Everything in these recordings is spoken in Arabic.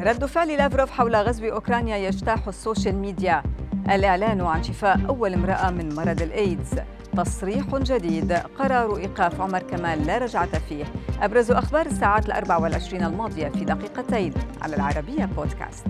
رد فعل لافروف حول غزو أوكرانيا يجتاح السوشيال ميديا. الإعلان عن شفاء أول امرأة من مرض الإيدز. تصريح جديد. قرار إيقاف عمر كمال لا رجعة فيه. أبرز أخبار الساعات الأربع والعشرين الماضية في دقيقتين على العربية بودكاست.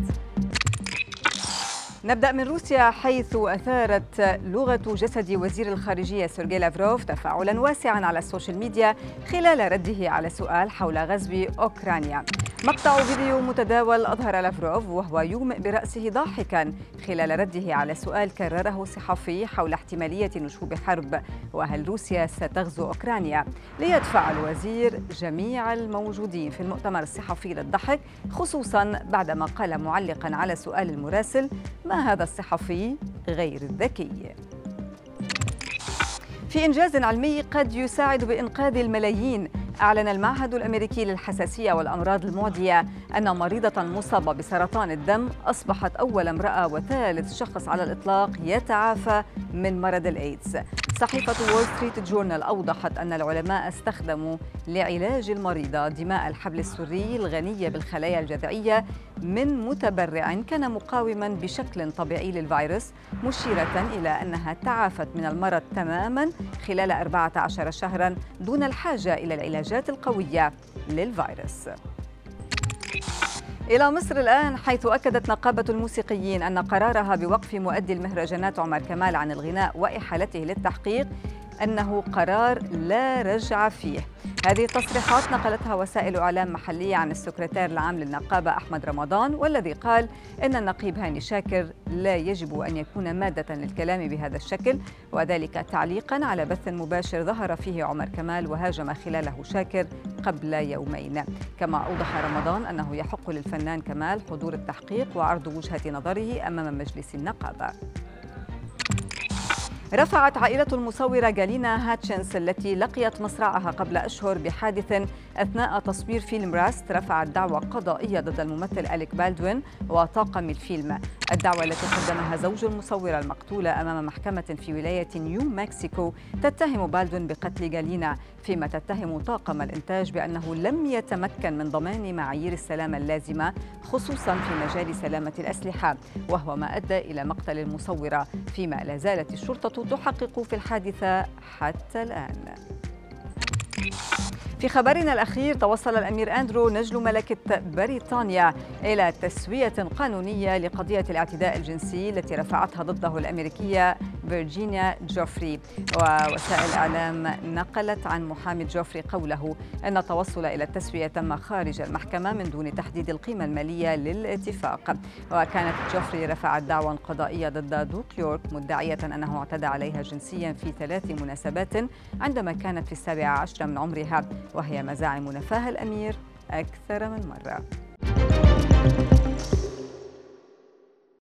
نبدأ من روسيا حيث أثارت لغة جسد وزير الخارجية سيرجي لافروف تفاعلا واسعا على السوشيال ميديا خلال رده على سؤال حول غزو أوكرانيا. مقطع فيديو متداول أظهر لافروف وهو يومئ برأسه ضاحكا خلال رده على سؤال كرره صحفي حول احتمالية نشوب حرب وهل روسيا ستغزو أوكرانيا. ليدفع الوزير جميع الموجودين في المؤتمر الصحفي للضحك خصوصا بعدما قال معلقا على سؤال المراسل ما هذا الصحفي غير الذكي? في إنجاز علمي قد يساعد بإنقاذ الملايين أعلن المعهد الأمريكي للحساسية والأمراض المعدية أن مريضة مصابة بسرطان الدم أصبحت أول امرأة وثالث شخص على الإطلاق يتعافى من مرض الإيدز صحيفة وول ستريت جورنال أوضحت أن العلماء استخدموا لعلاج المريضة دماء الحبل السري الغنية بالخلايا الجذعية من متبرع كان مقاوما بشكل طبيعي للفيروس مشيرة إلى أنها تعافت من المرض تماما خلال 14 شهرا دون الحاجة إلى العلاجات القوية للفيروس. إلى مصر الآن حيث أكدت نقابة الموسيقيين أن قرارها بوقف مؤدي المهرجانات عمر كمال عن الغناء وإحالته للتحقيق أنه قرار لا رجع فيه. هذه التصريحات نقلتها وسائل إعلام محلية عن السكرتير العام للنقابة أحمد رمضان والذي قال إن النقيب هاني شاكر لا يجب أن يكون مادة للكلام بهذا الشكل وذلك تعليقا على بث مباشر ظهر فيه عمر كمال وهاجم خلاله شاكر قبل يومين. كما أوضح رمضان أنه يحق للفنان كمال حضور التحقيق وعرض وجهة نظره أمام مجلس النقابة. رفعت عائلة المصورة جالينا هاتشنس التي لقيت مصرعها قبل أشهر بحادث أثناء تصوير فيلم راست. رفعت دعوى قضائية ضد الممثل أليك بالدوين وطاقم الفيلم. الدعوة التي قدمها زوج المصورة المقتولة أمام محكمة في ولاية نيو مكسيكو تتهم بالدوين بقتل جالينا فيما تتهم طاقم الإنتاج بأنه لم يتمكن من ضمان معايير السلامة اللازمة خصوصا في مجال سلامة الأسلحة وهو ما أدى إلى مقتل المصورة فيما لا زالت الشرطة تحقق في الحادثة حتى الآن. في خبرنا الأخير توصل الأمير أندرو نجل ملكة بريطانيا إلى تسوية قانونية لقضية الاعتداء الجنسي التي رفعتها ضده الأمريكية فيرجينيا جوفري. ووسائل إعلام نقلت عن محامي جوفري قوله أن التوصل إلى التسوية تم خارج المحكمة من دون تحديد القيمة المالية للاتفاق. وكانت جوفري رفعت دعوى قضائية ضد دوك يورك مدعية أنه اعتدى عليها جنسيا في ثلاث مناسبات عندما كانت في السابعة عشر من عمرها. وهي مزاعم نفاها الأمير أكثر من مرة؟